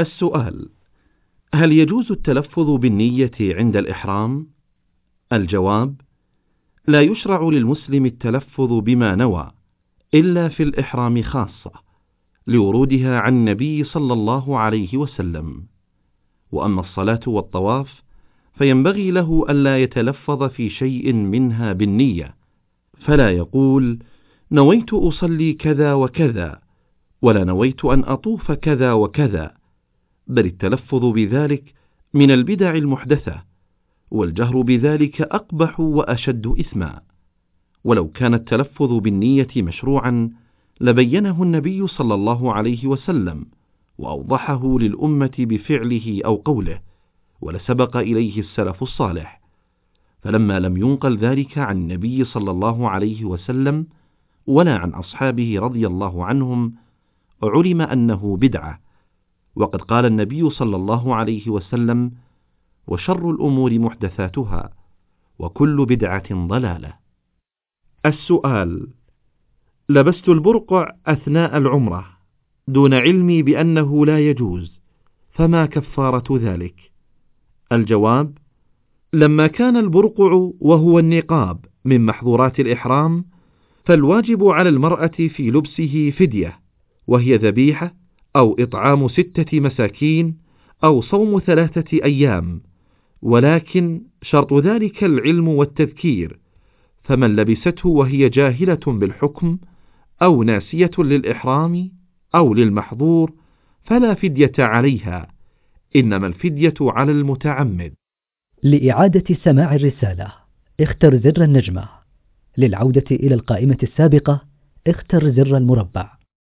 السؤال هل يجوز التلفظ بالنية عند الإحرام؟ الجواب لا يشرع للمسلم التلفظ بما نوى إلا في الإحرام خاصة لورودها عن النبي صلى الله عليه وسلم وأما الصلاة والطواف فينبغي له ألا يتلفظ في شيء منها بالنية فلا يقول نويت أصلي كذا وكذا ولا نويت أن أطوف كذا وكذا بل التلفظ بذلك من البدع المحدثة والجهر بذلك أقبح وأشد إثما ولو كان التلفظ بالنية مشروعا لبينه النبي صلى الله عليه وسلم وأوضحه للأمة بفعله أو قوله ولسبق إليه السلف الصالح. فلما لم ينقل ذلك عن النبي صلى الله عليه وسلم ولا عن أصحابه رضي الله عنهم علم أنه بدعة وقد قال النبي صلى الله عليه وسلم وشر الأمور محدثاتها وكل بدعة ضلالة. السؤال لبست البرقع أثناء العمرة دون علمي بأنه لا يجوز فما كفارة ذلك؟ الجواب لما كان البرقع وهو النقاب من محظورات الإحرام فالواجب على المرأة في لبسه فدية وهي ذبيحة أو إطعام ستة مساكين أو صوم ثلاثة أيام ولكن شرط ذلك العلم والتذكير فمن لبسته وهي جاهلة بالحكم أو ناسية للإحرام أو للمحظور فلا فدية عليها إنما الفدية على المتعمد. لإعادة سماع الرسالة اختر زر النجمة. للعودة إلى القائمة السابقة اختر زر المربع.